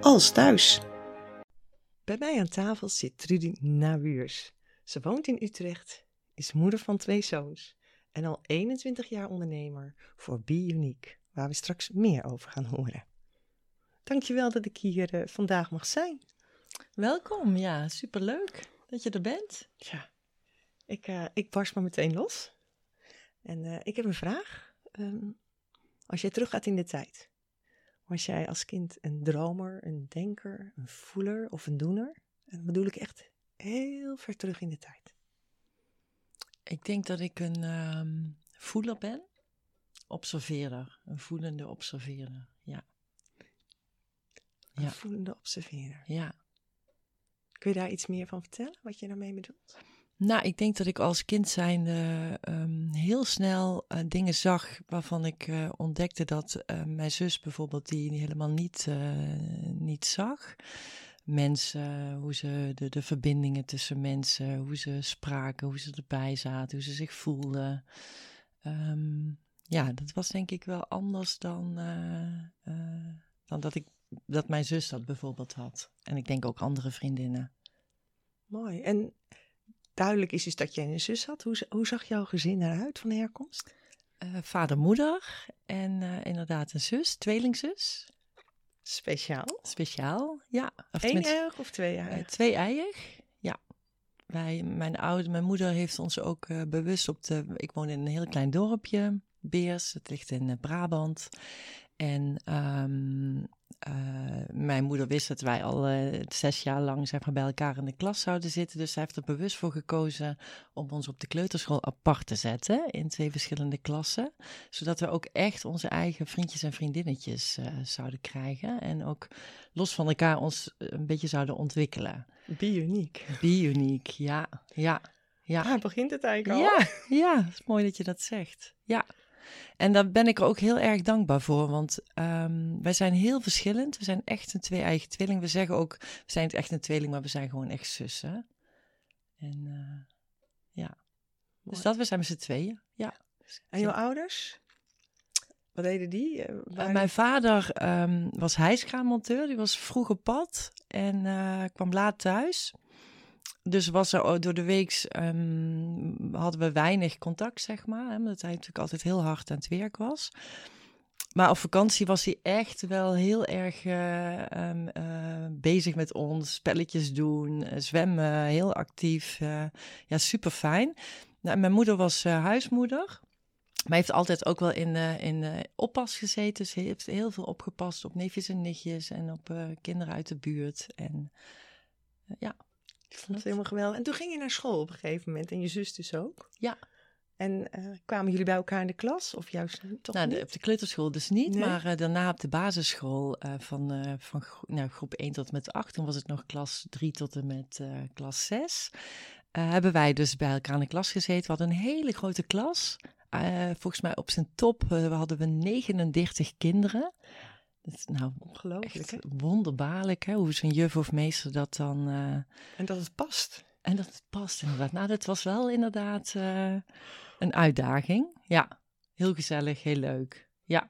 als thuis. Bij mij aan tafel zit Trudy Nabuurs. Ze woont in Utrecht, is moeder van twee zoons en al 21 jaar ondernemer voor Be Unique, waar we straks meer over gaan horen. Dankjewel dat ik hier uh, vandaag mag zijn. Welkom, ja, superleuk dat je er bent. Ja, ik, uh, ik barst maar meteen los. En uh, ik heb een vraag. Um, als je teruggaat in de tijd, was jij als kind een dromer, een denker, een voeler of een doener? En dat bedoel ik echt heel ver terug in de tijd. Ik denk dat ik een um, voeler ben. Observeerder. Een voelende observeerder, ja. Een ja. voelende observeerder. Ja. Kun je daar iets meer van vertellen, wat je daarmee bedoelt? Nou, ik denk dat ik als kind zijnde um, heel snel uh, dingen zag waarvan ik uh, ontdekte dat uh, mijn zus bijvoorbeeld die helemaal niet, niet zag. Mensen, hoe ze de, de verbindingen tussen mensen, hoe ze spraken, hoe ze erbij zaten, hoe ze zich voelden. Um, ja, dat was denk ik wel anders dan, dan dat, ik, dat mijn zus dat bijvoorbeeld had. En ik denk ook andere vriendinnen. Mooi. En duidelijk is, is dat jij een zus had. Hoe, hoe zag jouw gezin eruit van herkomst? Uh, vader, moeder en uh, inderdaad een zus, tweelingzus. Speciaal? Speciaal, ja. Eén-eiig of twee-eiig? Uh, twee-eiig, ja. Wij, mijn, oude, mijn moeder heeft ons ook bewust op de... Ik woon in een heel klein dorpje, Beers. Het ligt in Brabant. En um, uh, mijn moeder wist dat wij al uh, zes jaar lang zeg maar, bij elkaar in de klas zouden zitten. Dus zij heeft er bewust voor gekozen om ons op de kleuterschool apart te zetten in twee verschillende klassen. Zodat we ook echt onze eigen vriendjes en vriendinnetjes uh, zouden krijgen. En ook los van elkaar ons een beetje zouden ontwikkelen. Be uniek. Ja. Ja, ja. Daar begint het eigenlijk al. Ja, ja, het is mooi dat je dat zegt. Ja. En daar ben ik er ook heel erg dankbaar voor, want um, wij zijn heel verschillend. We zijn echt een twee-eigen tweeling. We zeggen ook, we zijn echt een tweeling, maar we zijn gewoon echt zussen. En uh, ja, Mooi. dus dat, we zijn met z'n tweeën, ja. En jouw ouders? Wat deden die? Uh, mijn vader um, was hijskraanmonteur, die was vroeg op pad en uh, kwam laat thuis dus was er door de week um, hadden we weinig contact, zeg maar. Hè, omdat hij natuurlijk altijd heel hard aan het werk was. Maar op vakantie was hij echt wel heel erg uh, um, uh, bezig met ons. Spelletjes doen, uh, zwemmen, heel actief. ja, super fijn. Nou, mijn moeder was huismoeder. Maar heeft altijd ook wel in, in oppas gezeten. Ze heeft heel veel opgepast op neefjes en nichtjes en op kinderen uit de buurt. En ja, ik vond het helemaal geweldig. En toen ging je naar school op een gegeven moment en je zus dus ook? Ja. En uh, kwamen jullie bij elkaar in de klas of juist toch nou, niet? op de kleuterschool dus niet, nee? maar uh, daarna op de basisschool uh, van, van nou, groep 1 tot en met 8, toen was het nog klas 3 tot en met klas 6, hebben wij dus bij elkaar in de klas gezeten. We hadden een hele grote klas. volgens mij op zijn top hadden we 39 kinderen. Dat is nou ongelooflijk. Hè? Wonderbaarlijk hè? hoe zo'n juf of meester dat dan. Uh... En dat het past. En dat het past inderdaad. Nou, dat was wel inderdaad uh, een uitdaging. Ja, heel gezellig, heel leuk. Ja.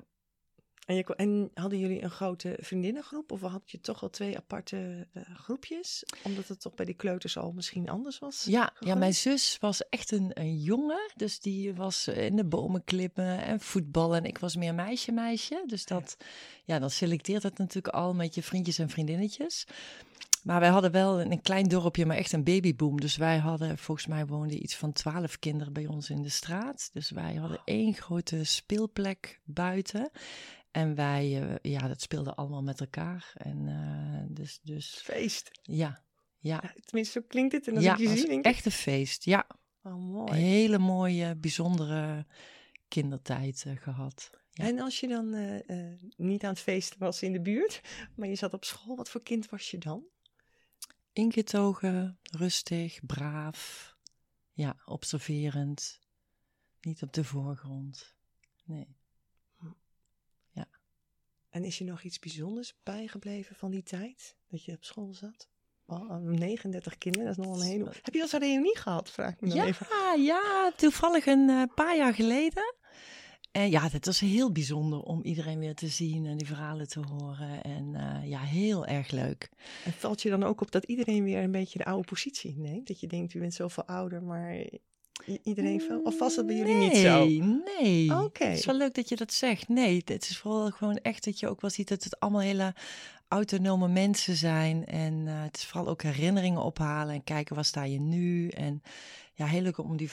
En, je, en, hadden jullie een grote vriendinnengroep? Of had je toch al twee aparte uh, groepjes? Omdat het toch bij die kleuters al misschien anders was? Ja, ja mijn zus was echt een, een jongen. Dus die was in de bomen klippen en voetballen. En ik was meer meisje, meisje. Dus dat, ja, dan selecteert het natuurlijk al met je vriendjes en vriendinnetjes. Maar wij hadden wel een klein dorpje, maar echt een babyboom. Dus wij hadden, volgens mij woonden iets van twaalf kinderen bij ons in de straat. Dus wij hadden één grote speelplek buiten. En wij, uh, ja, dat speelde allemaal met elkaar. En uh, dus, dus... Feest. Ja, ja. ja. Tenminste, zo klinkt het. En als ja, ik je zie, denk echt een feest, ja. Oh, mooi. Hele mooie, bijzondere kindertijd uh, gehad. En als je dan niet aan het feesten was in de buurt, maar je zat op school, wat voor kind was je dan? Ingetogen, rustig, braaf, ja, observerend, niet op de voorgrond. Nee. En is je nog iets bijzonders bijgebleven van die tijd dat je op school zat? Oh, 39 kinderen, dat is nog een hele. Heb je dat een reunie gehad? Vraag ik me dan ja, even. Ja, toevallig een uh, paar jaar geleden. En ja, het was heel bijzonder om iedereen weer te zien en die verhalen te horen. En uh, ja, heel erg leuk. En valt je dan ook op dat iedereen weer een beetje de oude positie neemt? Dat je denkt, u bent zoveel ouder, maar iedereen? Of was dat bij jullie nee, niet zo? Nee, Oké. Okay. Het is wel leuk dat je dat zegt. Nee, het is vooral gewoon echt dat je ook wel ziet dat het allemaal hele autonome mensen zijn. En uh, het is vooral ook herinneringen ophalen en kijken waar sta je nu. En ja, heel leuk om die,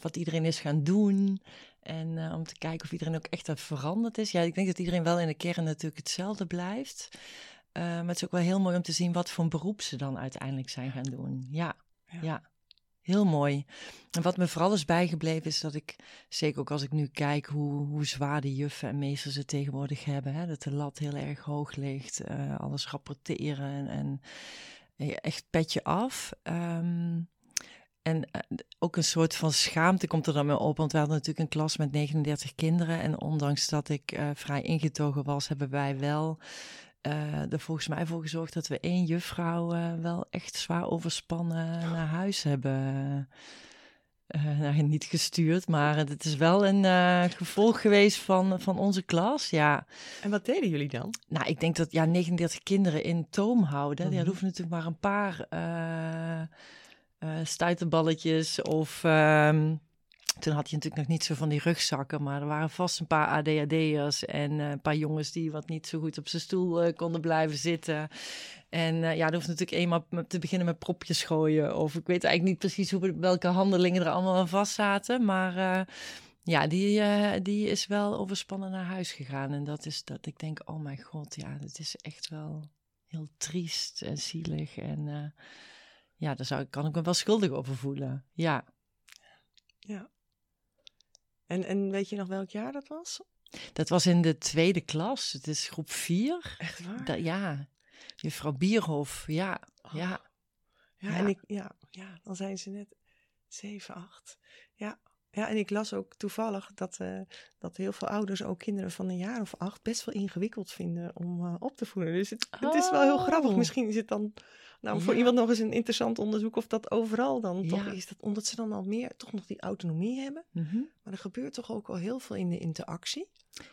wat iedereen is gaan doen. En uh, om te kijken of iedereen ook echt veranderd is. Ja, ik denk dat iedereen wel in de kern natuurlijk hetzelfde blijft. Uh, maar het is ook wel heel mooi om te zien wat voor een beroep ze dan uiteindelijk zijn gaan doen. Ja, ja. ja. Heel mooi. En wat me vooral is bijgebleven is dat ik, zeker ook als ik nu kijk hoe, hoe zwaar de juffen en meesters het tegenwoordig hebben, hè, dat de lat heel erg hoog ligt, uh, alles rapporteren en, en echt petje af. Um, en uh, ook een soort van schaamte komt er dan mee op, want we hadden natuurlijk een klas met 39 kinderen en ondanks dat ik vrij ingetogen was, hebben wij wel er volgens mij voor gezorgd dat we één juffrouw uh, wel echt zwaar overspannen naar huis hebben. Uh, nou, niet gestuurd, maar het is wel een gevolg geweest van, van onze klas, ja. En wat deden jullie dan? Nou, ik denk dat ja, 39 kinderen in toom houden. Mm -hmm. Ja, hoeven natuurlijk maar een paar stuiterballetjes of... Um, toen had je natuurlijk nog niet zo van die rugzakken, maar er waren vast een paar ADHD'ers en uh, een paar jongens die wat niet zo goed op zijn stoel uh, konden blijven zitten. En uh, ja, er hoeft natuurlijk eenmaal te beginnen met propjes gooien. Of ik weet eigenlijk niet precies hoe, welke handelingen er allemaal aan vast zaten. Maar ja, die, die is wel overspannen naar huis gegaan. En dat is dat ik denk, oh mijn god, ja, het is echt wel heel triest en zielig. En ja, daar zou, kan ik me wel schuldig over voelen. Ja. Ja. En, en weet je nog welk jaar dat was? Dat was in de tweede klas. Het is groep vier. Echt waar? Da, ja. Juffrouw Bierhof. Ja. Oh. Ja. ja. Ja, en ik, ja, ja, dan zijn ze net zeven, acht. Ja. Ja, en ik las ook toevallig dat, uh, dat heel veel ouders ook kinderen van een jaar of acht best wel ingewikkeld vinden om uh, op te voeden. Dus het, het, is wel heel grappig. Oh. Misschien is het dan nou, voor ja. iemand nog eens een interessant onderzoek of dat overal dan Ja. toch is. Dat, omdat ze dan al meer toch nog die autonomie hebben. Mhm. Maar er gebeurt toch ook al heel veel in de interactie.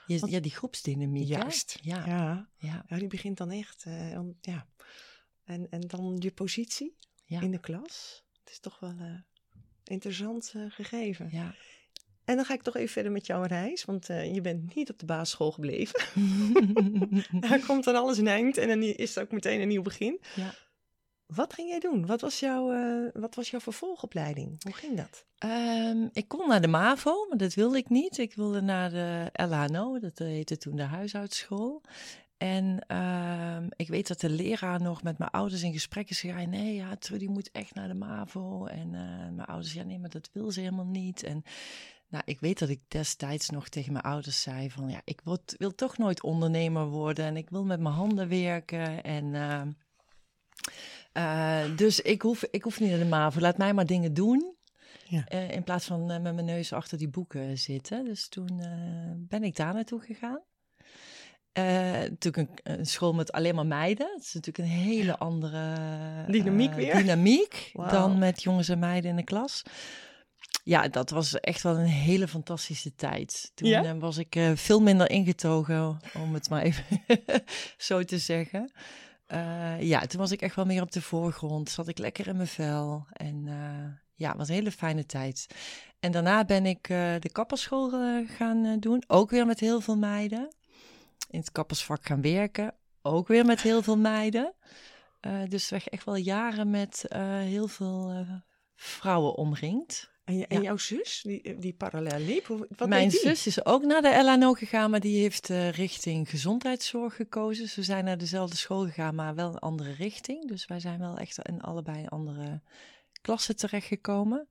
Want- ja, die groepsdynamiek. Juist. Ja. Ja, Ja. ja die begint dan echt. eh, om- ja. en, en dan je positie Ja. in de klas. Het is toch wel een interessant eh, gegeven. Ja. En dan ga ik toch even verder met jouw reis. Want je bent niet op de basisschool gebleven. Daar komt dan alles een eind. En dan is het ook meteen een nieuw begin. Ja. Wat ging jij doen? Wat was jouw, eh, wat was jouw vervolgopleiding? Hoe ging dat? Ehm, ik kon naar de MAVO, maar dat wilde ik niet. Ik wilde naar de LHNO, dat heette toen de huishoudschool. En ehm, ik weet dat de leraar nog met mijn ouders in gesprek is gegaan. Nee, ja, Trudy moet echt naar de MAVO. En eh, mijn ouders, ja, nee, maar dat wil ze helemaal niet. En nou, ik weet dat ik destijds nog tegen mijn ouders zei van... Ja, ik wil toch nooit ondernemer worden en ik wil met mijn handen werken. En... ehm, eh, dus ik hoef, ik hoef niet naar de MAVO. Laat mij maar dingen doen. Ja. Eh, in plaats van eh, met mijn neus achter die boeken zitten. Dus toen ben ik daar naartoe gegaan. Natuurlijk een, een school met alleen maar meiden. Het is natuurlijk een hele andere Dynamiek weer. dynamiek dan met jongens en meiden in de klas. Ja, dat was echt wel een hele fantastische tijd. Toen Ja? was ik veel minder ingetogen, om het maar even zo te zeggen. Eh, ja, toen was ik echt wel meer op de voorgrond. Zat ik lekker in mijn vel. En eh, ja, was een hele fijne tijd. En daarna ben ik eh, de kapperschool gaan doen. Ook weer met heel veel meiden. In het kappersvak gaan werken. Ook weer met heel veel meiden. Dus echt wel jaren met heel veel vrouwen omringd. En, je, en Ja. jouw zus, die, die parallel liep, wat Mijn deed die? zus is ook naar de LNO gegaan, maar die heeft eh, richting gezondheidszorg gekozen. Ze zijn naar dezelfde school gegaan, maar wel een andere richting. Dus wij zijn wel echt in allebei andere klassen terechtgekomen.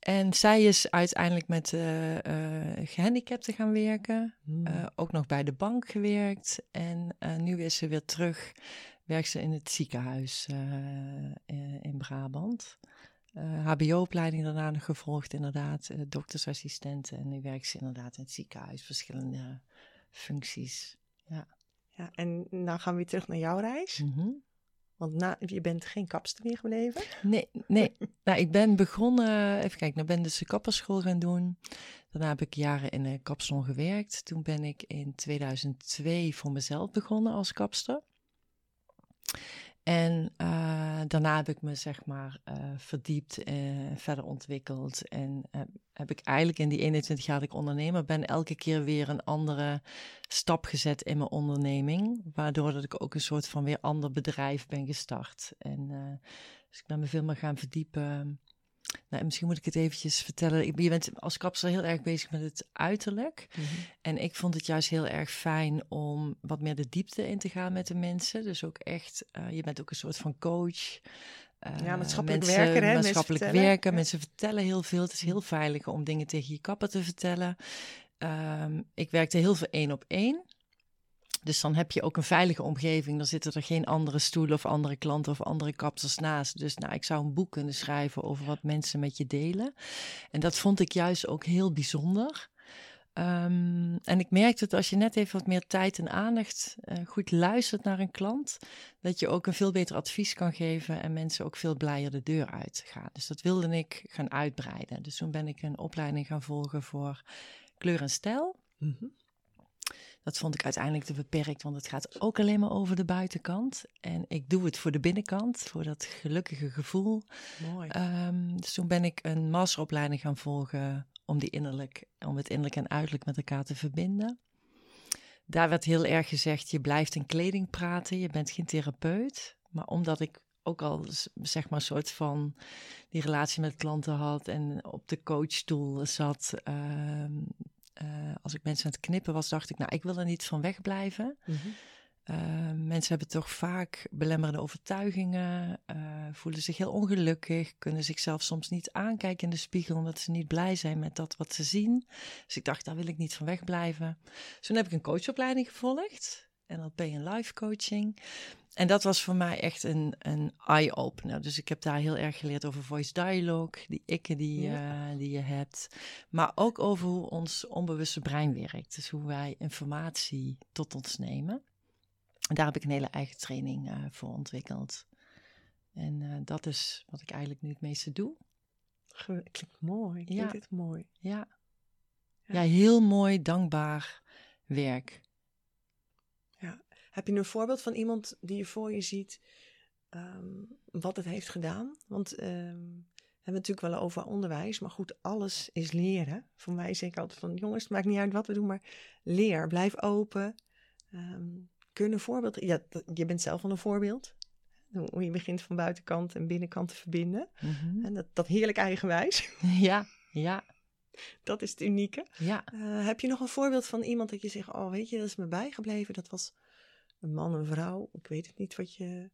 En zij is uiteindelijk met uh, uh, gehandicapten gaan werken. Hmm. Uh, ook nog bij de bank gewerkt. En nu is ze weer terug. Werkt ze in het ziekenhuis in Brabant. HBO-opleiding daarna nog gevolgd, inderdaad. doktersassistenten. En nu werkt ze inderdaad in het ziekenhuis. Verschillende functies. Ja. ja en nou gaan we weer terug naar jouw reis. Mm -hmm. Want na, je bent geen kapster meer gebleven? Nee, nee. nou, ik ben begonnen, even kijken, nou ben dus de kapperschool gaan doen. Daarna heb ik jaren in een kapsalon gewerkt. Toen ben ik in 2002 voor mezelf begonnen als kapster. En uh, daarna heb ik me zeg maar uh, verdiept en verder ontwikkeld. En uh, heb ik eigenlijk in die 21 jaar dat ik ondernemer ben, elke keer weer een andere stap gezet in mijn onderneming. Waardoor dat ik ook een soort van weer ander bedrijf ben gestart. En dus ik ben me veel meer gaan verdiepen. Nou, misschien moet ik het eventjes vertellen. Je bent als kapsel heel erg bezig met het uiterlijk. Mm -hmm. En ik vond het juist heel erg fijn om wat meer de diepte in te gaan met de mensen. Dus ook echt, uh, je bent ook een soort van coach. Uh, ja, maatschappelijk mensen, werken, hè? Maatschappelijk mensen werken. Ja. Mensen vertellen heel veel. Het is heel veilig om dingen tegen je kapper te vertellen. Um, ik werkte heel veel één op één. Dus dan heb je ook een veilige omgeving. Dan zitten er geen andere stoelen of andere klanten of andere kapsels naast. Dus nou, ik zou een boek kunnen schrijven over wat mensen met je delen. En dat vond ik juist ook heel bijzonder. Um, en ik merkte dat als je net even wat meer tijd en aandacht uh, goed luistert naar een klant, dat je ook een veel beter advies kan geven en mensen ook veel blijer de deur uit gaan. Dus dat wilde ik gaan uitbreiden. Dus toen ben ik een opleiding gaan volgen voor kleur en stijl. Mm. Dat vond ik uiteindelijk te beperkt, want het gaat ook alleen maar over de buitenkant. En ik doe het voor de binnenkant, voor dat gelukkige gevoel. Mooi. Um, dus toen ben ik een masteropleiding gaan volgen om, die innerlijk, om het innerlijk en uiterlijk met elkaar te verbinden. Daar werd heel erg gezegd, je blijft in kleding praten, je bent geen therapeut. Maar omdat ik ook al zeg maar een soort van die relatie met klanten had en op de coachstoel zat, uh, uh, als ik mensen aan het knippen was, dacht ik, nou, ik wil er niet van wegblijven. Mm -hmm. Uh, mensen hebben toch vaak belemmerende overtuigingen, uh, voelen zich heel ongelukkig, kunnen zichzelf soms niet aankijken in de spiegel omdat ze niet blij zijn met dat wat ze zien. Dus ik dacht, daar wil ik niet van wegblijven. Dus toen heb ik een coachopleiding gevolgd, NLP en life coaching. En dat was voor mij echt een, een eye-opener. Dus ik heb daar heel erg geleerd over voice dialogue, die ikken die, ja. uh, die je hebt. Maar ook over hoe ons onbewuste brein werkt. Dus hoe wij informatie tot ons nemen. En daar heb ik een hele eigen training uh, voor ontwikkeld. En uh, dat is wat ik eigenlijk nu het meeste doe. Klinkt mooi. Klinkt Ja. dit mooi. Ja. Ja. ja, heel mooi, dankbaar werk. Heb je een voorbeeld van iemand die je voor je ziet, um, wat het heeft gedaan? Want um, we hebben het natuurlijk wel over onderwijs, maar goed, alles is leren. Voor mij zeg ik altijd van, jongens, het maakt niet uit wat we doen, maar leer, blijf open. Um, kun je een voorbeeld, ja, je bent zelf al een voorbeeld. Hoe je begint van buitenkant en binnenkant te verbinden. Mm -hmm. En dat, dat heerlijk eigenwijs. Ja, ja. Dat is het unieke. Ja. Uh, heb je nog een voorbeeld van iemand dat je zegt, oh weet je, dat is me bijgebleven. Dat was een man, een vrouw, ik weet het niet wat je.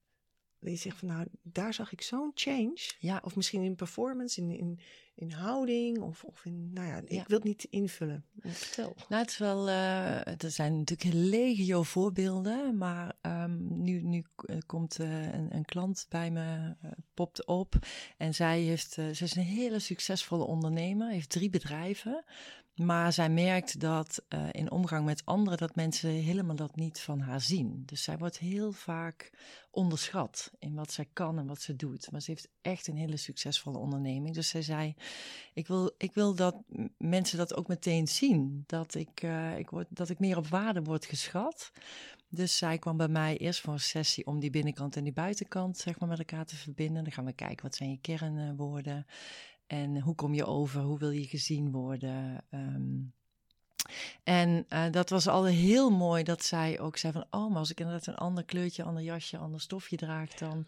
Dat je zegt van nou, daar zag ik zo'n change. Ja. Of misschien in performance, in, in, in houding, of, of in, nou ja, ik Ja. wil het niet invullen. Vertel. Nou, het is wel, uh, er zijn natuurlijk legio voorbeelden, maar um, nu, nu komt uh, een, een, klant bij me, uh, popt op en zij heeft, ze is een hele succesvolle ondernemer, heeft drie bedrijven, maar zij merkt dat in omgang met anderen dat mensen helemaal dat niet van haar zien. Dus zij wordt heel vaak onderschat in wat zij kan en wat ze doet. Maar ze heeft echt een hele succesvolle onderneming. Dus zij zei, ik wil, ik wil dat mensen dat ook meteen zien. Dat ik, uh, ik, word, dat ik meer op waarde word geschat. Dus zij kwam bij mij eerst voor een sessie om die binnenkant en die buitenkant zeg maar, met elkaar te verbinden. Dan gaan we kijken, wat zijn je kernwoorden? En hoe kom je over? Hoe wil je gezien worden? Um, en uh, dat was al heel mooi dat zij ook zei van... oh, maar als ik inderdaad een ander kleurtje, ander jasje, ander stofje draag... dan,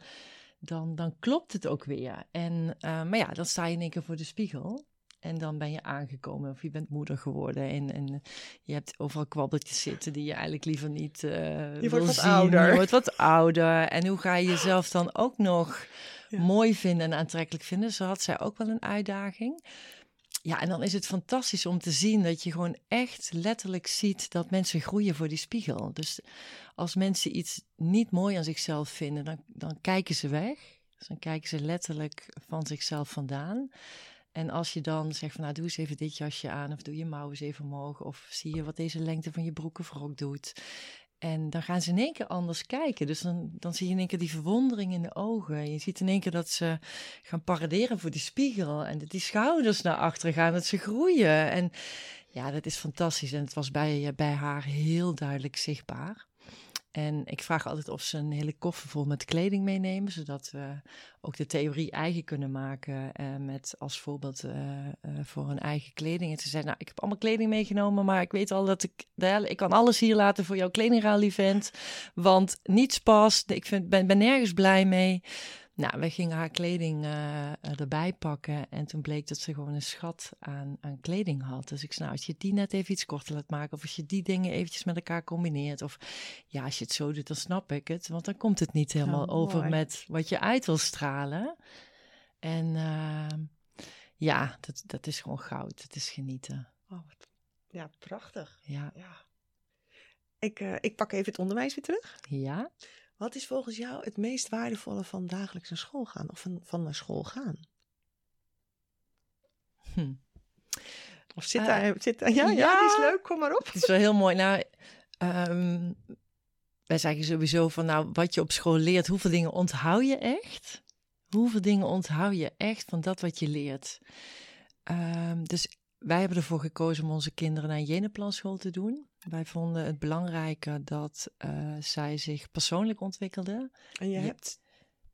dan, dan klopt het ook weer. En, uh, maar ja, dan sta je in één keer voor de spiegel... En dan ben je aangekomen of je bent moeder geworden. En, en je hebt overal kwabbeltjes zitten die je eigenlijk liever niet uh, je wordt wat zien. ouder. Je wordt wat ouder. En hoe ga je jezelf dan ook nog mooi vinden en aantrekkelijk vinden. Zo had zij ook wel een uitdaging. Ja, en dan is het fantastisch om te zien dat je gewoon echt letterlijk ziet dat mensen groeien voor die spiegel. Dus als mensen iets niet mooi aan zichzelf vinden, dan, dan kijken ze weg. Dus dan kijken ze letterlijk van zichzelf vandaan. En als je dan zegt van nou doe eens even dit jasje aan of doe je mouwen eens even omhoog of zie je wat deze lengte van je broek of rok doet. En dan gaan ze in één keer anders kijken. Dus dan, dan zie je in één keer die verwondering in de ogen. Je ziet in één keer dat ze gaan paraderen voor die spiegel. En dat die schouders naar achteren gaan, dat ze groeien. En ja, dat is fantastisch. En het was bij, bij haar heel duidelijk zichtbaar. En ik vraag altijd of ze een hele koffer vol met kleding meenemen, zodat we ook de theorie eigen kunnen maken uh, met als voorbeeld uh, uh, voor hun eigen kleding. En ze zei, nou, ik heb allemaal kleding meegenomen, maar ik weet al dat ik, ik kan alles hier laten voor jouw kledingruil-event, want niets past, ik vind, ben, ben nergens blij mee. Nou, we gingen haar kleding uh, erbij pakken en toen bleek dat ze gewoon een schat aan, aan kleding had. Dus ik zei, nou, als je die net even iets korter laat maken of als je die dingen eventjes met elkaar combineert of ja, als je het zo doet, dan snap ik het. Want dan komt het niet helemaal over met wat je uit wil stralen. En uh, ja, dat, dat is gewoon goud. Het is genieten. Oh, ja, prachtig. Ja. ja. Ik, uh, ik pak even het onderwijs weer terug. Ja. Wat is volgens jou het meest waardevolle van dagelijks naar school gaan of van, van naar school gaan? Hm. Of zit daar, uh, zit daar, ja, ja, ja, die is leuk, kom maar op. Het is wel heel mooi. Nou, um, wij zeggen sowieso van, nou, wat je op school leert, hoeveel dingen onthoud je echt? Hoeveel dingen onthoud je echt van dat wat je leert? Um, dus wij hebben ervoor gekozen om onze kinderen naar een te doen. Wij vonden het belangrijker dat uh, zij zich persoonlijk ontwikkelden. En je hebt?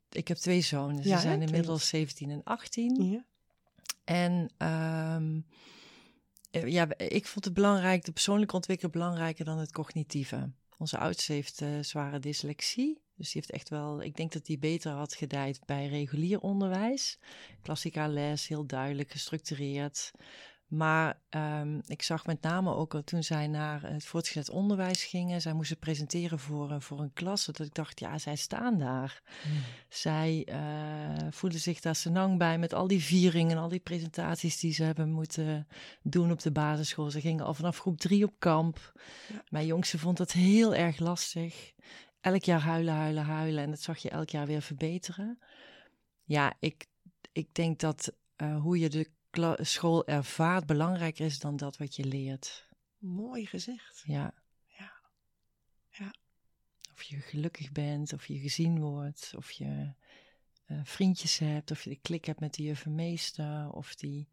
Ik heb twee zonen. Ze zijn inmiddels 17 en 18. Ja. En um, ja, ik vond het belangrijk, de persoonlijke ontwikkeling belangrijker dan het cognitieve. Onze oudste heeft uh, zware dyslexie. Dus die heeft echt wel, ik denk dat die beter had gedijd bij regulier onderwijs. Klassica les, heel duidelijk gestructureerd. Maar um, ik zag met name ook al toen zij naar het voortgezet onderwijs gingen, zij moesten presenteren voor, uh, voor een klas, dat ik dacht, ja, zij staan daar. Hmm. Zij uh, voelen zich daar senang bij met al die vieringen, al die presentaties die ze hebben moeten doen op de basisschool. Ze gingen al vanaf groep drie op kamp. Ja. Mijn jongste vond dat heel erg lastig. Elk jaar huilen, huilen, huilen en dat zag je elk jaar weer verbeteren. Ja, ik, ik denk dat uh, hoe je de school ervaart belangrijker is dan dat wat je leert. Mooi gezegd. Ja. Ja. ja. Of je gelukkig bent, of je gezien wordt, of je uh, vriendjes hebt, of je de klik hebt met die juffermeester, of die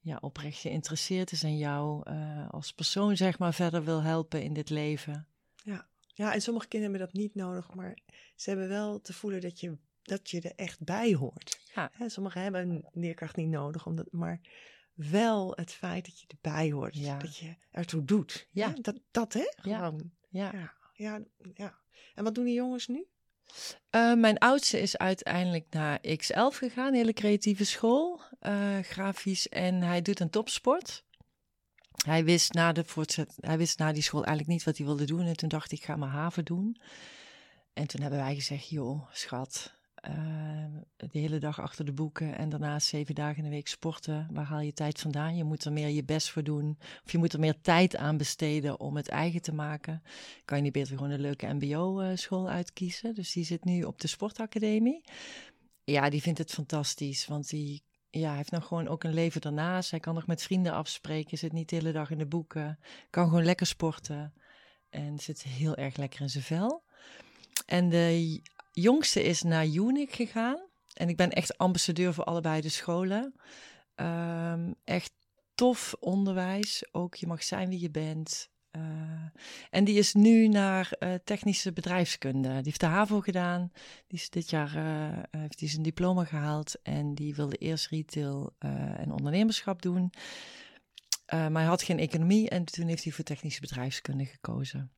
ja, oprecht geïnteresseerd is in jou uh, als persoon, zeg maar, verder wil helpen in dit leven. Ja. ja, en sommige kinderen hebben dat niet nodig, maar ze hebben wel te voelen dat je dat je er echt bij hoort. Ja. Hè, sommigen hebben leerkracht niet nodig, omdat, maar wel het feit dat je erbij hoort. Ja. Dat je ertoe doet. Ja. Hè? Dat, dat hè? Gewoon. Ja. Ja. ja. ja. En wat doen die jongens nu? Uh, mijn oudste is uiteindelijk naar X11 gegaan, hele creatieve school, uh, grafisch. En hij doet een topsport. Hij wist, na de voortzet, hij wist na die school eigenlijk niet wat hij wilde doen. En toen dacht ik, ik ga maar haven doen. En toen hebben wij gezegd, joh, schat, de hele dag achter de boeken en daarnaast zeven dagen in de week sporten. Waar haal je tijd vandaan? Je moet er meer je best voor doen. Of je moet er meer tijd aan besteden om het eigen te maken. Kan je niet beter gewoon een leuke MBO-school uitkiezen? Dus die zit nu op de sportacademie. Ja, die vindt het fantastisch, want die ja, heeft nog gewoon ook een leven daarnaast. Hij kan nog met vrienden afspreken, zit niet de hele dag in de boeken. Kan gewoon lekker sporten en zit heel erg lekker in zijn vel. En de jongste is naar Unic gegaan. En ik ben echt ambassadeur voor allebei de scholen. Um, echt tof onderwijs. Ook je mag zijn wie je bent. Uh, en die is nu naar uh, technische bedrijfskunde. Die heeft de HAVO gedaan. Die is dit jaar uh, heeft hij zijn diploma gehaald. En die wilde eerst retail en ondernemerschap doen. maar hij had geen economie. En toen heeft hij voor technische bedrijfskunde gekozen.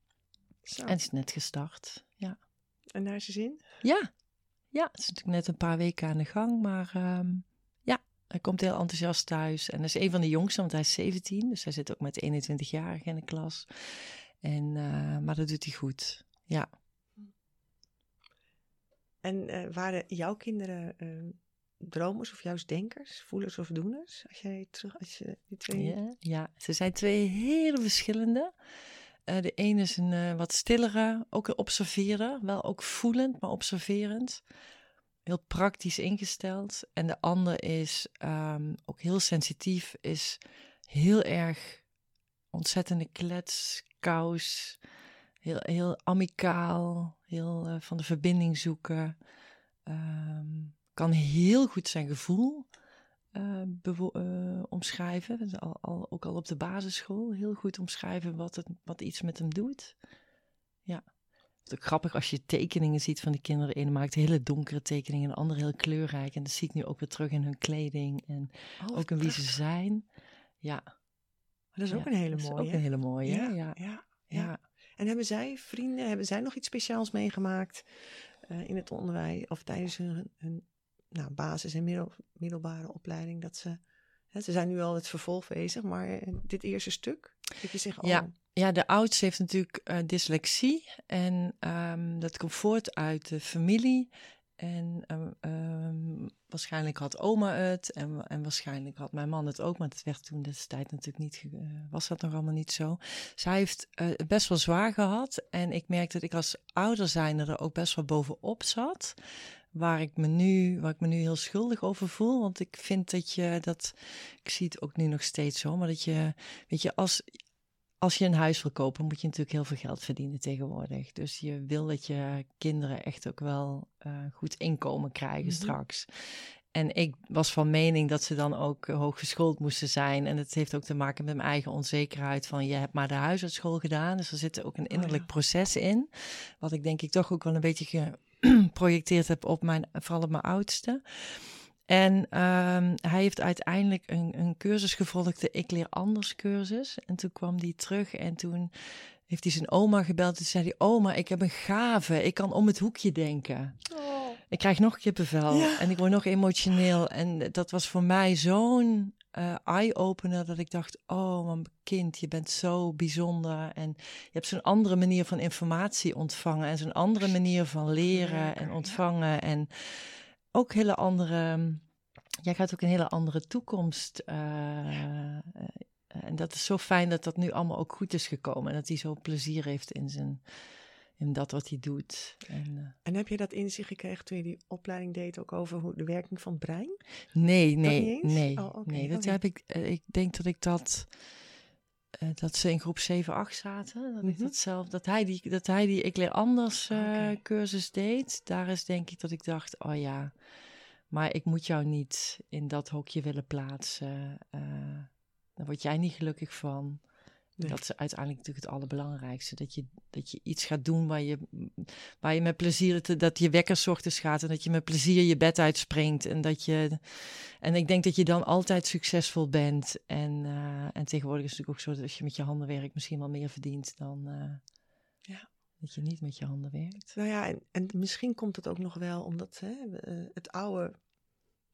Zo. En is net gestart. En naar zijn zin? Ja. Ja, het is natuurlijk net een paar weken aan de gang, maar um, ja, hij komt heel enthousiast thuis. En dat is een van de jongsten, want hij is 17, dus hij zit ook met 21-jarigen in de klas. En, uh, maar dat doet hij goed, ja. En eh, waren jouw kinderen eh, dromers of juist denkers, voelers of doeners? Als jij terug, als je die twee... Ja, ja, ze zijn twee hele verschillende. Eh, de ene is een eh, wat stillere, ook een. Wel ook voelend, maar observerend. Heel praktisch ingesteld. En de ander is ehm, ook heel sensitief, is heel erg ontzettende klets, kous. Heel, heel amicaal, heel eh, van de verbinding zoeken. Ehm, kan heel goed zijn gevoel eh, eh, omschrijven. Dus al, al, ook al op de basisschool heel goed omschrijven wat, het, wat iets met hem doet. Ja. Het is ook grappig als je tekeningen ziet van die kinderen. De ene maakt hele donkere tekeningen, de andere heel kleurrijk. En dat zie ik nu ook weer terug in hun kleding en Oh, ook in wie ze zijn. Ja, Dat is ja, ook een hele dat is mooie. ook een hele mooie. ja, Ja, ja, ja, ja, ja. En hebben zij vrienden, hebben zij nog iets speciaals meegemaakt eh, in het onderwijs of tijdens hun, hun nou, basis- en middel, middelbare opleiding? Dat ze, hè, ze zijn nu al het vervolg bezig, maar eh, dit eerste stuk, dat je zegt, oh, Ja. Ja, de oudste heeft natuurlijk eh, dyslexie. En ehm, dat komt voort uit de familie. En ehm, ehm, waarschijnlijk had oma het. En, en waarschijnlijk had mijn man het ook. Maar dat werd toen destijds natuurlijk niet. eh, was dat nog allemaal niet zo. Zij heeft best wel zwaar gehad. En ik merkte dat ik als ouder zijnde er ook best wel bovenop zat. Waar ik, me nu, waar ik me nu heel schuldig over voel. Want ik vind dat je dat. Ik zie het ook nu nog steeds zo. Maar dat je. Weet je, als, als je een huis wil kopen, moet je natuurlijk heel veel geld verdienen tegenwoordig. Dus je wil dat je kinderen echt ook wel eh, goed inkomen krijgen Mhm. straks. En ik was van mening dat ze dan ook hooggeschoold moesten zijn. En het heeft ook te maken met mijn eigen onzekerheid van je hebt maar de huisartschool gedaan. Dus er zit ook een innerlijk ja. proces in. Wat ik denk ik toch ook wel een beetje geprojecteerd heb op mijn, vooral op mijn oudste. En ehm, hij heeft uiteindelijk een, een cursus gevolgd, de Ik Leer Anders cursus. En toen kwam hij terug en toen heeft hij zijn oma gebeld. En toen zei hij, oma, ik heb een gave. Ik kan om het hoekje denken. Oh. Ik krijg nog kippenvel Ja. en ik word nog emotioneel. En dat was voor mij zo'n eh, eye-opener dat ik dacht, oh mijn kind, je bent zo bijzonder. En je hebt zo'n andere manier van informatie ontvangen en zo'n andere manier van leren en ja. ontvangen. En ook hele andere, jij gaat ook een hele andere toekomst. eh, eh, en dat is zo fijn dat dat nu allemaal ook goed is gekomen. En dat hij zo plezier heeft in, zijn, in dat wat hij doet. En, eh, En heb je dat inzicht gekregen toen je die opleiding deed ook over hoe, de werking van het brein? Nee, nee, nee. Oh, nee, dat oké. heb ik. eh, Ik denk dat ik dat. eh, dat ze in groep 7, 8 zaten. Dat ik Mhm. dat zelf. Dat hij die, dat hij die Ik leer anders cursus deed. Daar is denk ik dat ik dacht: oh ja. Maar ik moet jou niet in dat hokje willen plaatsen. daar word jij niet gelukkig van. Nee. Dat is uiteindelijk natuurlijk het allerbelangrijkste. Dat je, dat je iets gaat doen waar je, waar je met plezier, te- dat je wekker ochtends gaat en dat je met plezier je bed uitspringt. En, dat je, en ik denk dat je dan altijd succesvol bent. En, eh, en tegenwoordig is het natuurlijk ook zo dat als je met je handen werkt misschien wel meer verdient dan eh, Ja. dat je niet met je handen werkt. Nou ja, en, en misschien komt het ook nog wel omdat hè, eh, het oude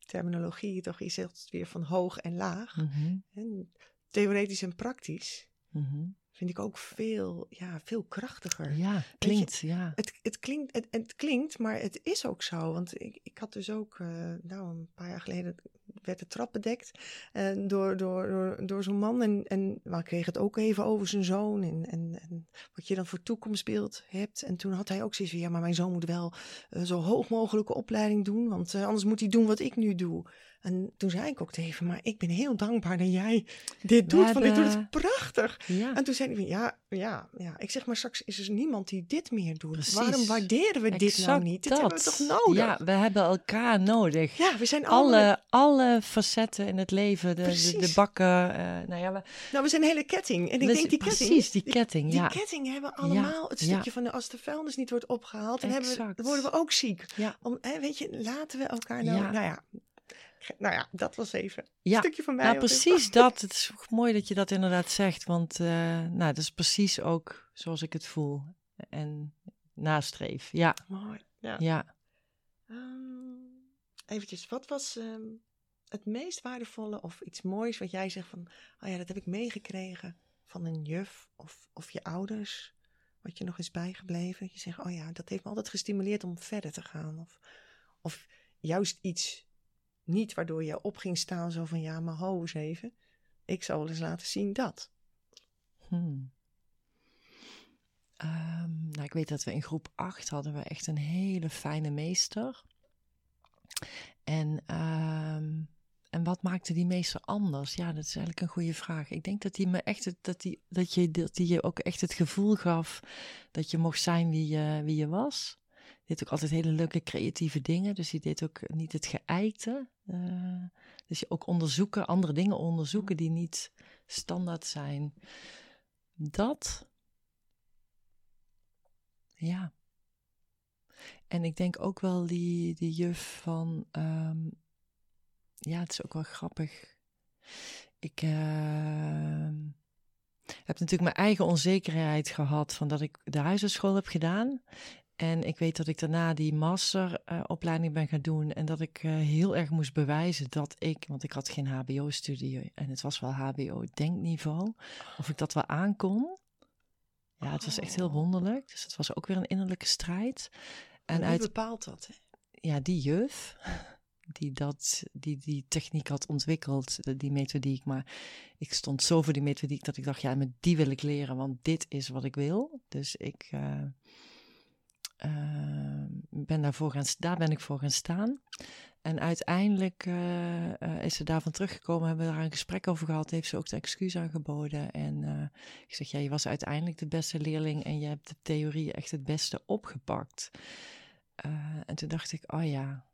terminologie toch is het weer van hoog en laag. Mhm, En theoretisch en praktisch mhm. vind ik ook veel, ja, veel krachtiger. Ja, klinkt, ja. Het, het, klinkt, het, het klinkt, maar het is ook zo. Want ik, ik had dus ook, eh, nou, een paar jaar geleden werd de trap bedekt eh, door, door, door, door zo'n man. En, en maar ik kreeg het ook even over zijn zoon en, en, en wat je dan voor toekomstbeeld hebt. En toen had hij ook zoiets van, ja, maar mijn zoon moet wel eh, zo hoog mogelijke opleiding doen, want anders moet hij doen wat ik nu doe. En toen zei ik ook tegen maar ik ben heel dankbaar dat jij dit doet, want ik doe het prachtig. ja. En toen zei hij van, ja, ja, ja. Ik zeg, maar straks is er niemand die dit meer doet. Precies. Waarom waarderen we dit nou niet? Dit dat. hebben we toch nodig? Ja, we hebben elkaar nodig. Ja, we zijn alle, alle facetten in het leven, de, de, bakken. eh, nou ja, we, Nou, we zijn een hele ketting. En ik denk, die ketting... precies, die ketting, die ja. ketting hebben we allemaal. het stukje van de, als de vuilnis niet wordt opgehaald, dan, hebben we, dan worden we ook ziek. Ja. Om, hè, weet je, laten we elkaar nou... Ja. Nou ja, nou ja, dat was even Ja, een stukje van mij. Nou, wat ik- precies dat. Het is mooi dat je dat inderdaad zegt. Want eh, nou, dat is precies ook zoals ik het voel. En nastreef. Ja, Mooi, ja. ja. Ehm, eventjes, wat was ehm, het meest waardevolle of iets moois wat jij zegt van, oh ja, dat heb ik meegekregen van een juf of, of je ouders, wat je nog is bijgebleven? Je zegt, oh ja, dat heeft me altijd gestimuleerd om verder te gaan. Of, of juist iets niet waardoor je op ging staan zo van, ja, maar ho eens even. Ik zal wel eens laten zien dat. Hmm. Ehm, nou, ik weet dat we in groep 8 hadden we echt een hele fijne meester. En, ehm, en wat maakte die meester anders? Ja, dat is eigenlijk een goede vraag. Ik denk dat hij me echt dat die, dat je, dat die je ook echt het gevoel gaf dat je mocht zijn wie je, wie je was. Deed ook altijd hele leuke creatieve dingen. Dus hij deed ook niet het geëikte. Uh, dus je ook onderzoeken, andere dingen onderzoeken die niet standaard zijn. Dat. Ja. En ik denk ook wel die, die juf van. Um, ja, het is ook wel grappig. Ik uh, heb natuurlijk mijn eigen onzekerheid gehad van dat ik de huisartschool heb gedaan. En ik weet dat ik daarna die masteropleiding uh, ben gaan doen. En dat ik uh, heel erg moest bewijzen dat ik, want ik had geen HBO-studie. En het was wel HBO-denkniveau. Of ik dat wel aankon. Ja, het was echt heel oh. wonderlijk. Dus het was ook weer een innerlijke strijd. En, en uit, bepaalt dat? Hè? Ja, die juf die, dat, die die techniek had ontwikkeld, die methodiek. Maar ik stond zo voor die methodiek dat ik dacht, ja, met die wil ik leren, want dit is wat ik wil. Dus ik uh, uh, ben daarvoor gaan, daar ben ik voor gaan staan. En uiteindelijk uh, is ze daarvan teruggekomen, hebben we daar een gesprek over gehad, heeft ze ook de excuus aangeboden. En ik zeg, ja, je was uiteindelijk de beste leerling en je hebt de theorie echt het beste opgepakt. en toen dacht ik, oh ja,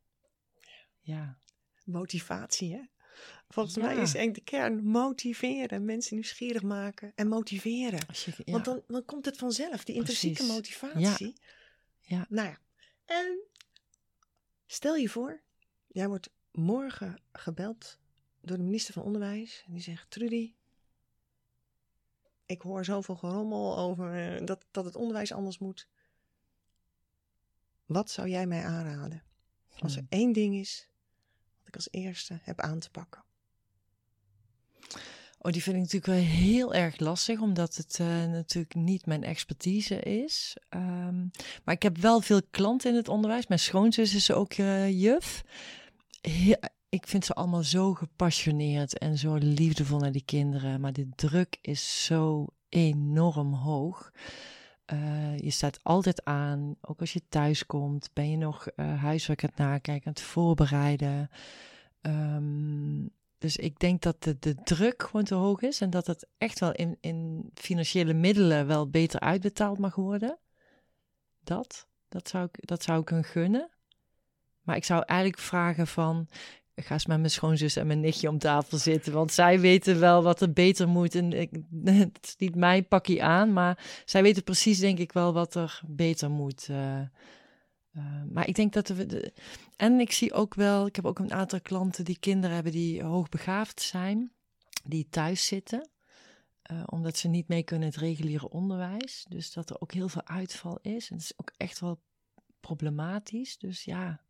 ja. Motivatie, hè? Volgens mij is eigenlijk de kern motiveren, mensen nieuwsgierig maken en motiveren. Want dan, dan komt het vanzelf, die intrinsieke motivatie. Ja. Ja. Nou ja, en stel je voor, jij wordt morgen gebeld door de minister van Onderwijs en die zegt: Trudy, ik hoor zoveel gerommel over eh, dat, dat het onderwijs anders moet. Wat zou jij mij aanraden? Als er hmm. één ding is ik als eerste heb aan te pakken? Oh, die vind ik natuurlijk wel heel erg lastig, omdat het uh, natuurlijk niet mijn expertise is. Um, maar ik heb wel veel klanten in het onderwijs. Mijn schoonzus is ook uh, juf. ik vind ze allemaal zo gepassioneerd en zo liefdevol naar die kinderen. Maar de druk is zo enorm hoog. Uh, je staat altijd aan, ook als je thuis komt, ben je nog huiswerk aan het nakijken, aan het voorbereiden. Um, dus ik denk dat de, de druk gewoon te hoog is en dat het echt wel in, in financiële middelen wel beter uitbetaald mag worden. Dat, dat zou ik, dat zou ik hun gunnen. Maar ik zou eigenlijk vragen van, ga eens met mijn schoonzus en mijn nichtje om tafel zitten. Want zij weten wel wat er beter moet. En ik, het is niet mijn pakje aan, maar zij weten precies, denk ik wel, wat er beter moet. Uh, uh, maar ik denk dat we. De, en ik zie ook wel, ik heb ook een aantal klanten die kinderen hebben die hoogbegaafd zijn, die thuis zitten. Uh, omdat ze niet mee kunnen het reguliere onderwijs. Dus dat er ook heel veel uitval is. En het is ook echt wel problematisch. Dus ja,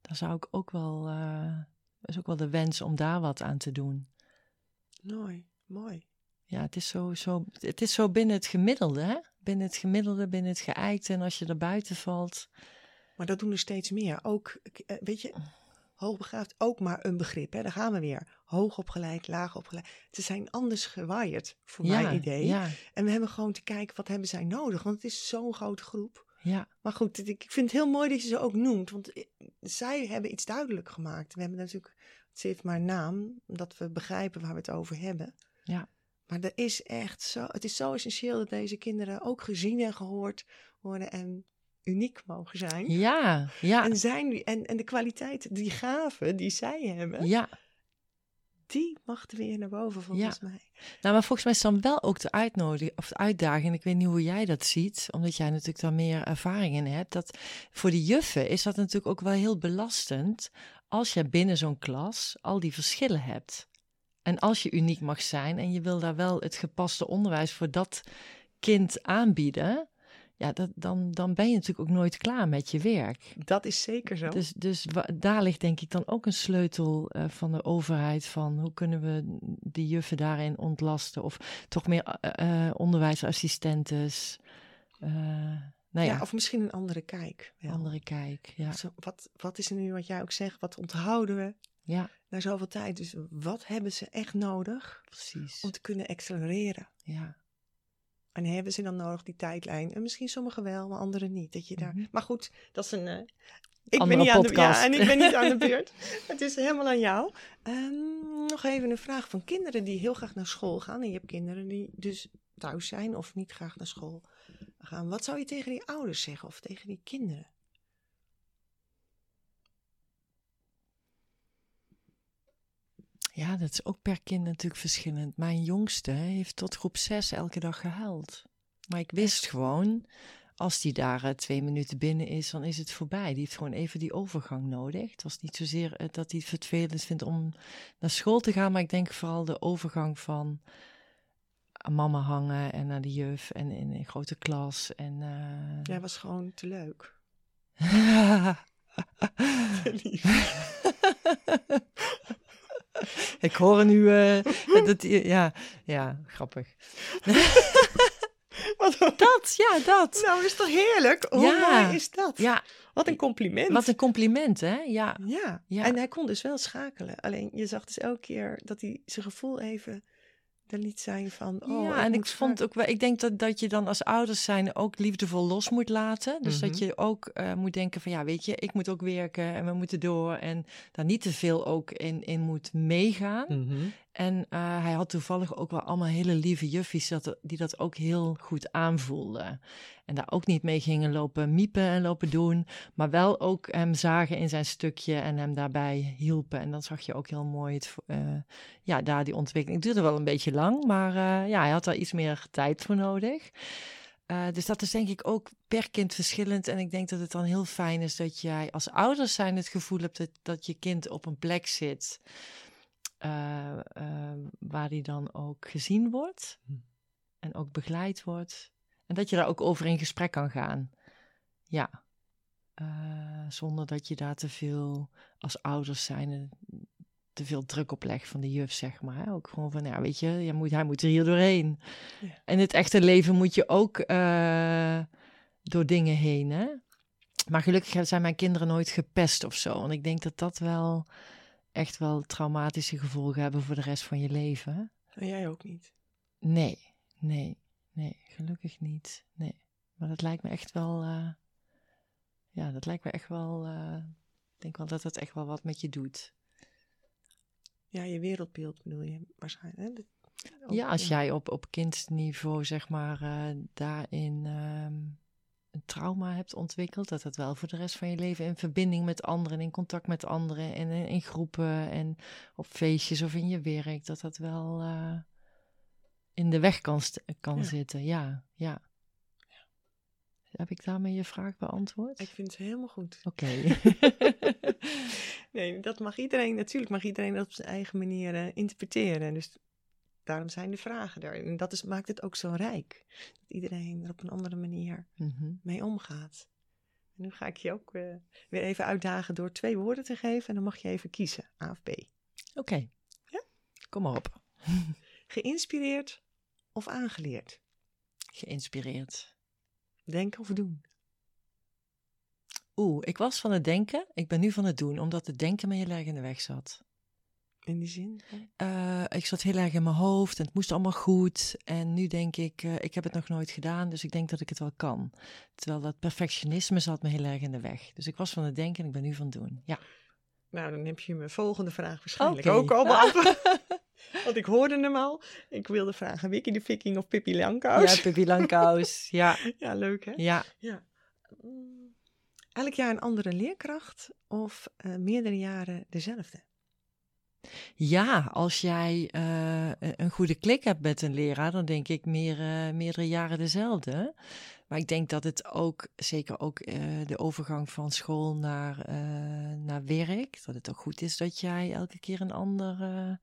daar zou ik ook wel is ook wel de wens om daar wat aan te doen. Mooi, mooi. Ja, het is zo, zo, het is zo binnen het gemiddelde, hè? Binnen het gemiddelde, binnen het geëikte. En als je er buiten valt. Maar dat doen er steeds meer. Ook, eh, weet je, hoogbegaafd, ook maar een begrip. Hè? Daar gaan we weer. Hoog opgeleid, laag opgeleid. Ze zijn anders gewaaid, voor mijn idee. Ja. En we hebben gewoon te kijken, wat hebben zij nodig? Want het is zo'n grote groep. Ja. Maar goed, ik vind het heel mooi dat je ze ook noemt. Want eh, zij hebben iets duidelijk gemaakt. We hebben natuurlijk, het heeft maar naam, omdat we begrijpen waar we het over hebben. Ja. Maar er is echt zo, het is zo essentieel dat deze kinderen ook gezien en gehoord worden en uniek mogen zijn. Ja, ja. En, zijn, en, en de kwaliteit, die gaven die zij hebben. Ja die mag er weer naar boven, volgens mij. Nou, maar volgens mij is dan wel ook de uitnodiging of de uitdaging. Ik weet niet hoe jij dat ziet, omdat jij natuurlijk daar meer ervaring in hebt. Dat voor de juffen is dat natuurlijk ook wel heel belastend als je binnen zo'n klas al die verschillen hebt. En als je uniek mag zijn en je wil daar wel het gepaste onderwijs voor dat kind aanbieden, ja, dat, dan, dan ben je natuurlijk ook nooit klaar met je werk. Dat is zeker zo. Dus, dus daar ligt denk ik dan ook een sleutel uh, van de overheid van hoe kunnen we die juffen daarin ontlasten of toch meer uh, onderwijsassistentes. Uh, nou ja, ja, of misschien een andere kijk. Wel. andere kijk. Ja. Zo, wat, wat is er nu wat jij ook zegt? Wat onthouden we ja. na zoveel tijd? Dus wat hebben ze echt nodig Precies. om te kunnen accelereren? Ja. En hebben ze dan nodig die tijdlijn? En misschien sommigen wel, maar anderen niet. Dat je daar... Mhm. Maar goed, dat is een. uh, ik Andere ben niet aan de ja, en ik ben niet aan de beurt. Het is helemaal aan jou. Um, nog even een vraag van kinderen die heel graag naar school gaan. En je hebt kinderen die dus thuis zijn of niet graag naar school gaan. Wat zou je tegen die ouders zeggen of tegen die kinderen? Ja, dat is ook per kind natuurlijk verschillend. Mijn jongste heeft tot groep 6 elke dag gehuild. Maar ik wist gewoon, als die daar uh, twee minuten binnen is, dan is het voorbij. Die heeft gewoon even die overgang nodig. Het was niet zozeer uh, dat hij het vervelend vindt om naar school te gaan, maar ik denk vooral de overgang van aan mama hangen en naar de juf en in een grote klas. En, uh... Jij was gewoon te leuk. te lief. Ik hoor nu uh, dat, ja, ja, grappig. Wat dat, ja, dat. Nou, is toch heerlijk? Hoe ja. mooi is dat? Ja. Wat een compliment. Wat een compliment, hè? Ja. ja. ja. En hij kon dus wel schakelen. Alleen je zag dus elke keer dat hij zijn gevoel even er liet zijn van. Oh, ja, en ik vond ook wel, ik denk dat, dat je dan als ouders zijn ook liefdevol los moet laten. Dus Mhm. dat je ook uh, moet denken van ja, weet je, ik moet ook werken en we moeten door. En daar niet te veel ook in, in moet meegaan. Mm En uh, hij had toevallig ook wel allemaal hele lieve juffies die dat ook heel goed aanvoelden. En daar ook niet mee gingen lopen miepen en lopen doen. Maar wel ook hem zagen in zijn stukje en hem daarbij hielpen. En dan zag je ook heel mooi het, uh, ja, daar die ontwikkeling. Het duurde wel een beetje lang, maar uh, ja, hij had daar iets meer tijd voor nodig. Dus dat is denk ik ook per kind verschillend. En ik denk dat het dan heel fijn is dat jij als ouders zijn het gevoel hebt dat je kind op een plek zit. Uh, uh, waar die dan ook gezien wordt Hm. en ook begeleid wordt. En dat je daar ook over in gesprek kan gaan. Ja. Uh, zonder dat je daar te veel als ouders zijn te veel druk op legt van de juf, zeg maar. Ook gewoon van, ja, weet je, je moet, hij moet er hier doorheen. Ja. En het echte leven moet je ook uh, door dingen heen, hè. Maar gelukkig zijn mijn kinderen nooit gepest of zo. Want ik denk dat dat wel echt wel traumatische gevolgen hebben voor de rest van je leven. En jij ook niet? Nee, nee, nee, gelukkig niet. Nee. Maar dat lijkt me echt wel. Uh, ja, dat lijkt me echt wel. Uh, ik denk wel dat dat echt wel wat met je doet. Ja, je wereldbeeld bedoel je waarschijnlijk. Hè? Ook, ja, als jij op, op kindniveau, zeg maar, uh, daarin um, een trauma hebt ontwikkeld, dat dat wel voor de rest van je leven in verbinding met anderen, in contact met anderen en in, in groepen en op feestjes of in je werk, dat dat wel uh, in de weg kan, kan ja. zitten. Ja, ja. ja. Heb ik daarmee je vraag beantwoord? Ik vind het helemaal goed. Oké. Okay. nee, dat mag iedereen, natuurlijk mag iedereen dat op zijn eigen manier uh, interpreteren. Dus daarom zijn de vragen er. En dat is, maakt het ook zo rijk. Dat iedereen er op een andere manier mm -hmm. mee omgaat. En nu ga ik je ook uh, weer even uitdagen door twee woorden te geven. En dan mag je even kiezen, A of B. Oké. Okay. Ja? Kom maar op. Geïnspireerd of aangeleerd? Geïnspireerd. Denken of doen? Oeh, ik was van het denken. Ik ben nu van het doen, omdat het denken me heel erg in de weg zat. In die zin? Uh, ik zat heel erg in mijn hoofd en het moest allemaal goed. En nu denk ik, uh, ik heb het nog nooit gedaan, dus ik denk dat ik het wel kan. Terwijl dat perfectionisme zat me heel erg in de weg. Dus ik was van het denken en ik ben nu van het doen. Ja. Nou, dan heb je mijn volgende vraag waarschijnlijk okay. ook al beantwoord. Want ik hoorde hem al. Ik wilde vragen, Wiki de Viking of Pippi Langkous? Ja, Pippi Langkous, ja. Ja, leuk hè? Ja. ja. Mm. Elk jaar een andere leerkracht of uh, meerdere jaren dezelfde? Ja, als jij uh, een goede klik hebt met een leraar, dan denk ik meer, uh, meerdere jaren dezelfde. Maar ik denk dat het ook, zeker ook uh, de overgang van school naar, naar werk, dat het ook goed is dat jij elke keer een andere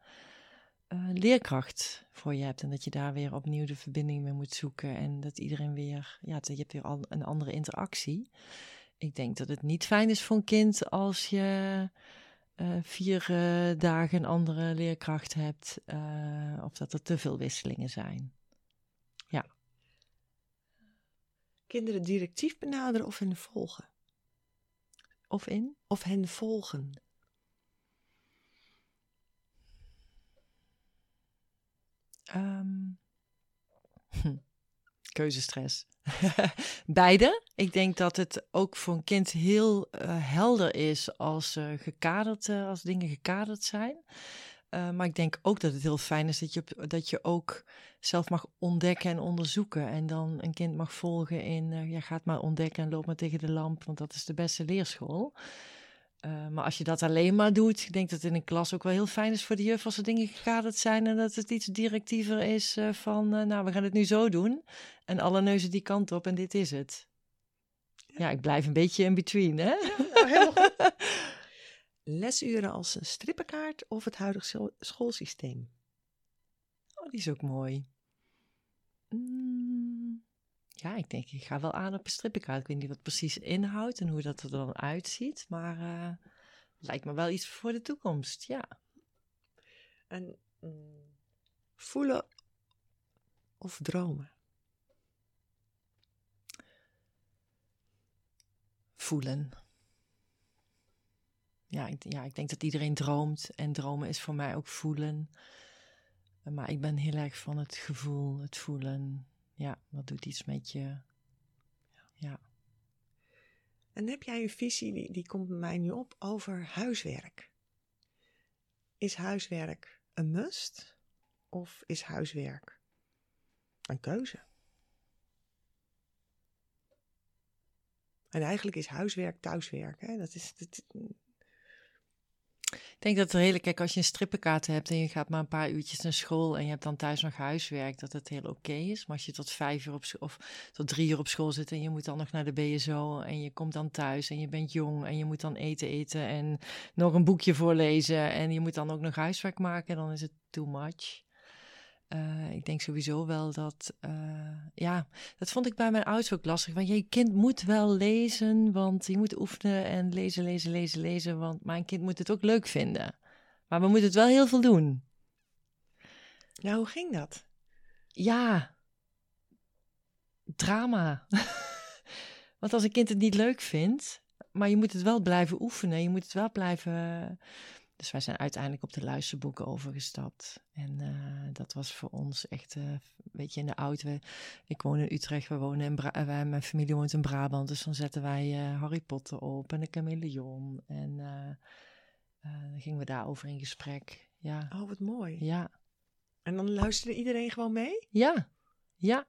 leerkracht voor je hebt. En dat je daar weer opnieuw de verbinding mee moet zoeken. En dat iedereen weer, ja, je hebt weer al een andere interactie. Ik denk dat het niet fijn is voor een kind als je uh, vier uh, dagen een andere leerkracht hebt, uh, of dat er te veel wisselingen zijn. Ja. kinderen directief benaderen of hen volgen? Of in? Of hen volgen? Um, Keuzestress. Beide. Ik denk dat het ook voor een kind heel uh, helder is als, uh, gekaderd, uh, als dingen gekaderd zijn. maar ik denk ook dat het heel fijn is dat je, dat je ook zelf mag ontdekken en onderzoeken. En dan een kind mag volgen in, ja, gaat maar ontdekken en loop maar tegen de lamp, want dat is de beste leerschool. Uh, maar als je dat alleen maar doet, ik denk dat het in een klas ook wel heel fijn is voor de juf als er dingen gekaderd zijn en dat het iets directiever is uh, van, uh, nou, we gaan het nu zo doen en alle neuzen die kant op en dit is het. Ja, ik blijf een beetje in between, hè? Ja, nou, helemaal goed. Lesuren als een strippenkaart of het huidige schoolsysteem? Oh, die is ook mooi. Mm. Ja, ik denk, ik ga wel aan op een strippenkaart. Ik weet niet wat precies inhoudt en hoe dat er dan uitziet. Maar uh, lijkt me wel iets voor de toekomst, ja. En mm, voelen of dromen? Voelen. Ja ik, ja, ik denk dat iedereen droomt. En dromen is voor mij ook voelen. Maar ik ben heel erg van het gevoel, het voelen ja, dat doet iets met je. Ja. En heb jij een visie, die, die komt bij mij nu op, over huiswerk? Is huiswerk een must of is huiswerk een keuze? En eigenlijk is huiswerk thuiswerk. Hè? Dat is, denk dat er hele, kijk, als je een strippenkaart hebt en je gaat maar een paar uurtjes naar school en je hebt dan thuis nog huiswerk, dat het heel oké is. Maar als je tot vijf uur op of tot drie uur op school zit en je moet dan nog naar de BSO en je komt dan thuis en je bent jong en je moet dan eten eten en nog een boekje voorlezen en je moet dan ook nog huiswerk maken, dan is het too much. Uh, ik denk sowieso wel dat, uh, ja, dat vond ik bij mijn ouders ook lastig. Want je kind moet wel lezen, want je moet oefenen en lezen, lezen, lezen, lezen. Want mijn kind moet het ook leuk vinden. Maar we moeten het wel heel veel doen. Ja, hoe ging dat? Ja, drama. want als een kind het niet leuk vindt, maar je moet het wel blijven oefenen, je moet het wel blijven dus wij zijn uiteindelijk op de luisterboeken overgestapt. En uh, dat was voor ons echt, uh, weet je, in de auto. Ik woon in Utrecht, we wonen in Bra wij, mijn familie woont in Brabant. Dus dan zetten wij uh, Harry Potter op en de chameleon. En dan gingen we daarover in gesprek. Ja. Oh, wat mooi. Ja. En dan luisterde iedereen gewoon mee? Ja, ja.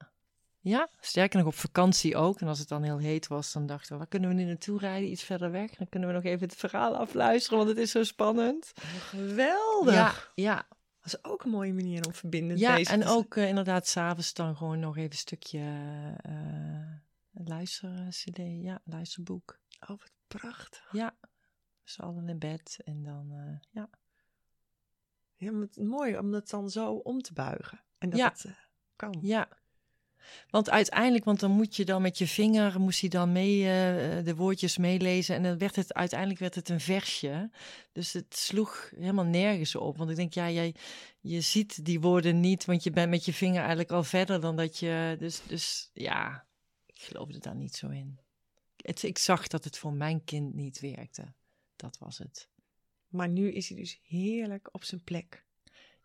Ja, sterker nog op vakantie ook. En als het dan heel heet was, dan dachten we, waar kunnen we nu naartoe rijden? Iets verder weg. Dan kunnen we nog even het verhaal afluisteren, want het is zo spannend. geweldig. Ja, ja. Dat is ook een mooie manier om verbindend ja, bezig en ook uh, inderdaad s'avonds dan gewoon nog even een stukje uh, luister cd, ja, luisterboek. Oh, wat prachtig. Ja, z'n allen in bed en dan, uh, ja. Ja, maar het, mooi om dat dan zo om te buigen. En dat ja. het kan. Ja, want uiteindelijk, want dan moet je dan met je vinger, moest hij dan mee uh, de woordjes meelezen. En dan werd het, uiteindelijk werd het een versje. Dus het sloeg helemaal nergens op. Want ik denk, ja, jij, je ziet die woorden niet, want je bent met je vinger eigenlijk al verder dan dat je... Dus, dus ja, ik geloofde daar niet zo in. Het, ik zag dat het voor mijn kind niet werkte. Dat was het. Maar nu is hij dus heerlijk op zijn plek.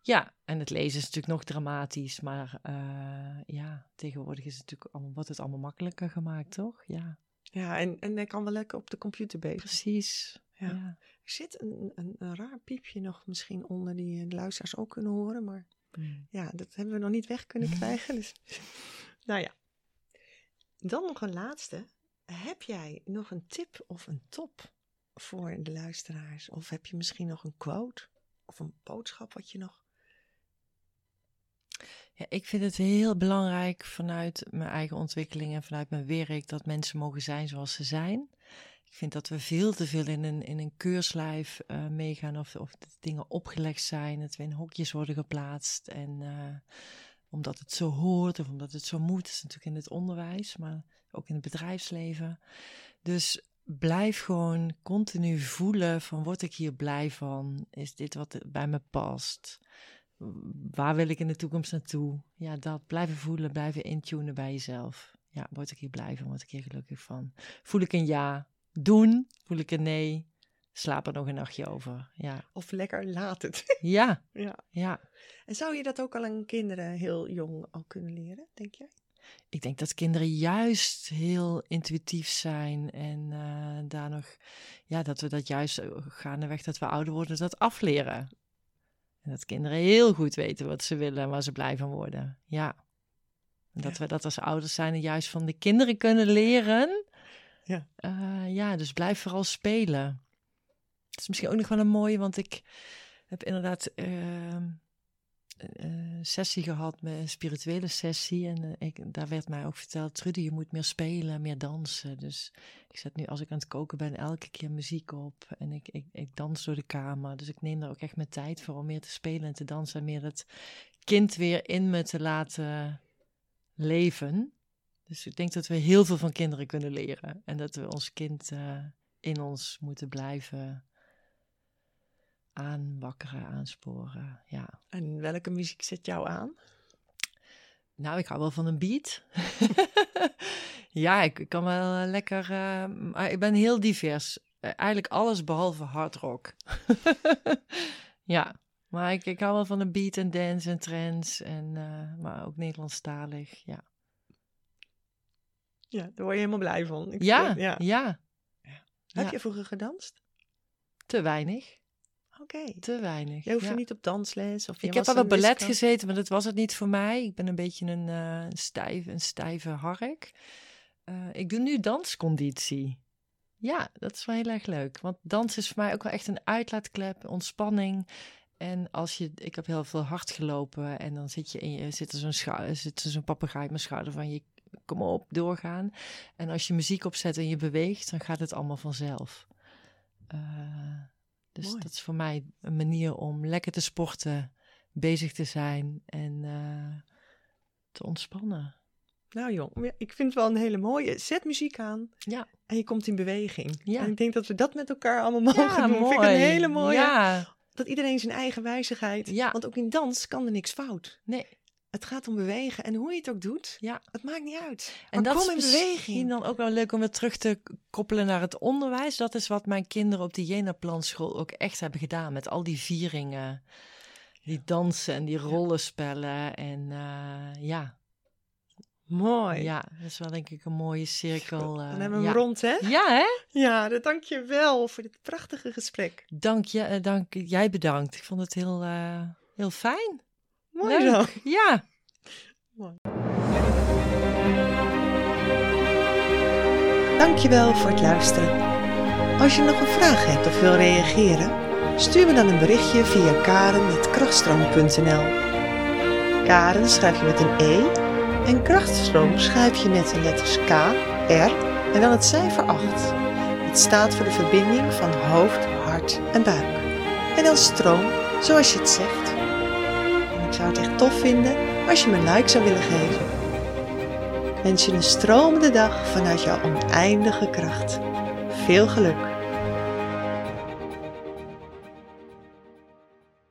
Ja, en het lezen is natuurlijk nog dramatisch, maar uh, ja, tegenwoordig is het natuurlijk allemaal, wordt het allemaal makkelijker gemaakt, toch? Ja, ja en, en hij kan wel lekker op de computer bezig. Precies. Ja. ja. Er zit een, een, een, raar piepje nog misschien onder die de luisteraars ook kunnen horen, maar hmm. ja, dat hebben we nog niet weg kunnen krijgen. dus, nou ja. Dan nog een laatste. Heb jij nog een tip of een top voor de luisteraars? Of heb je misschien nog een quote of een boodschap wat je nog ja, ik vind het heel belangrijk vanuit mijn eigen ontwikkeling en vanuit mijn werk dat mensen mogen zijn zoals ze zijn. Ik vind dat we veel te veel in een, in een keurslijf uh, meegaan of, of dingen opgelegd zijn, dat we in hokjes worden geplaatst. En uh, omdat het zo hoort of omdat het zo moet, is natuurlijk in het onderwijs, maar ook in het bedrijfsleven. Dus blijf gewoon continu voelen van word ik hier blij van? Is dit wat bij me past? Waar wil ik in de toekomst naartoe? Ja, dat blijven voelen, blijven intunen bij jezelf. Ja, word ik hier blij van, word ik hier gelukkig van. Voel ik een ja, doen, voel ik een nee, slaap er nog een nachtje over. Ja, Of lekker laat het. ja, ja. ja. En zou je dat ook al aan kinderen heel jong al kunnen leren, denk jij? Ik denk dat kinderen juist heel intuïtief zijn en eh, daar nog, ja, dat we dat juist eh, gaandeweg dat we ouder worden, dat afleren. En dat kinderen heel goed weten wat ze willen en waar ze blij van worden. Ja. En dat Ja. we dat als ouders zijn en juist van de kinderen kunnen leren. Ja. Eh, ja, dus blijf vooral spelen. Het is misschien ook nog wel een mooie, want ik heb inderdaad ehm, een sessie gehad, met een spirituele sessie. En eh, ik, daar werd mij ook verteld, Trudy, je moet meer spelen, meer dansen. Dus ik zet nu, als ik aan het koken ben, elke keer muziek op. En ik, ik, ik dans door de kamer. Dus ik neem daar ook echt mijn tijd voor om meer te spelen en te dansen. En meer het kind weer in me te laten leven. Dus ik denk dat we heel veel van kinderen kunnen leren. En dat we ons kind eh, in ons moeten blijven aanwakkeren, aansporen. Ja. En welke muziek zet jou aan? Nou, ik hou wel van een beat. ja, ik, ik kan wel eh, lekker. maar ik ben heel divers. Eh, eigenlijk alles behalve hard rock. ja, maar ik, ik hou wel van een beat en dance en trance. En, maar ook Nederlandstalig. Ja, Ja, daar word je helemaal blij van. Ik ja, vind- ja. ja. Heb ja. je vroeger gedanst? te weinig. Oké. Te weinig. Je hoeft ja. niet op dansles? Of je Ik heb was wel ballet gezeten, maar dat was het niet voor mij. Ik ben een beetje een, eh, stijf, een stijve hark. Eh, ik doe nu dansconditie. Ja, dat is wel heel erg leuk. Want dans is voor mij ook wel echt een uitlaatklep, ontspanning. En als je, ik heb heel veel hard gelopen en dan zit je in je, zit er zo'n zit er zo'n papegaai op mijn schouder van je, kom op, doorgaan. En als je muziek opzet en je beweegt, dan gaat het allemaal vanzelf. Eh, dus Mooi. dat is voor mij een manier om lekker te sporten, bezig te zijn en eh, te ontspannen. Nou jong, ik vind het wel een hele mooie. Zet muziek aan Ja, en je komt in beweging. Ja. En ik denk dat we dat met elkaar allemaal mogen ja doen. mooi. Vind ik een hele mooie. Ja, Dat iedereen zijn eigen wijzigheid. Ja. Want ook in dans kan er niks fout. nee. Het gaat om bewegen. En hoe je het ook doet, Ja. het maakt niet uit. En Maar dat kom in is misschien beweging. dan ook wel leuk om weer terug te koppelen naar het onderwijs. Dat is wat mijn kinderen op die Jena-planschool ook echt hebben gedaan. Met al die vieringen, die dansen en die rollenspellen. En eh, ja, Mooi. ja, dat is wel denk ik een mooie cirkel. eh, Dan hebben we ja. hem rond, hè? Ja, hè? Ja, dan dank je wel voor dit prachtige gesprek. Dank je, eh, dank, jij bedankt. Ik vond het heel, eh, heel fijn. Mooi Leuk. zo. Ja. Dankjewel voor het luisteren. Als je nog een vraag hebt of wil reageren, stuur me dan een berichtje via karen.krachtstroom.nl Karen schrijf je met een E en krachtstroom schrijf je met de letters K, R en dan het cijfer 8. Het staat voor de verbinding van hoofd, hart en buik. En dan stroom, zoals je het zegt. Zou het echt tof vinden als je me een like zou willen geven. Wens je een stromende dag vanuit jouw oneindige kracht. Veel geluk!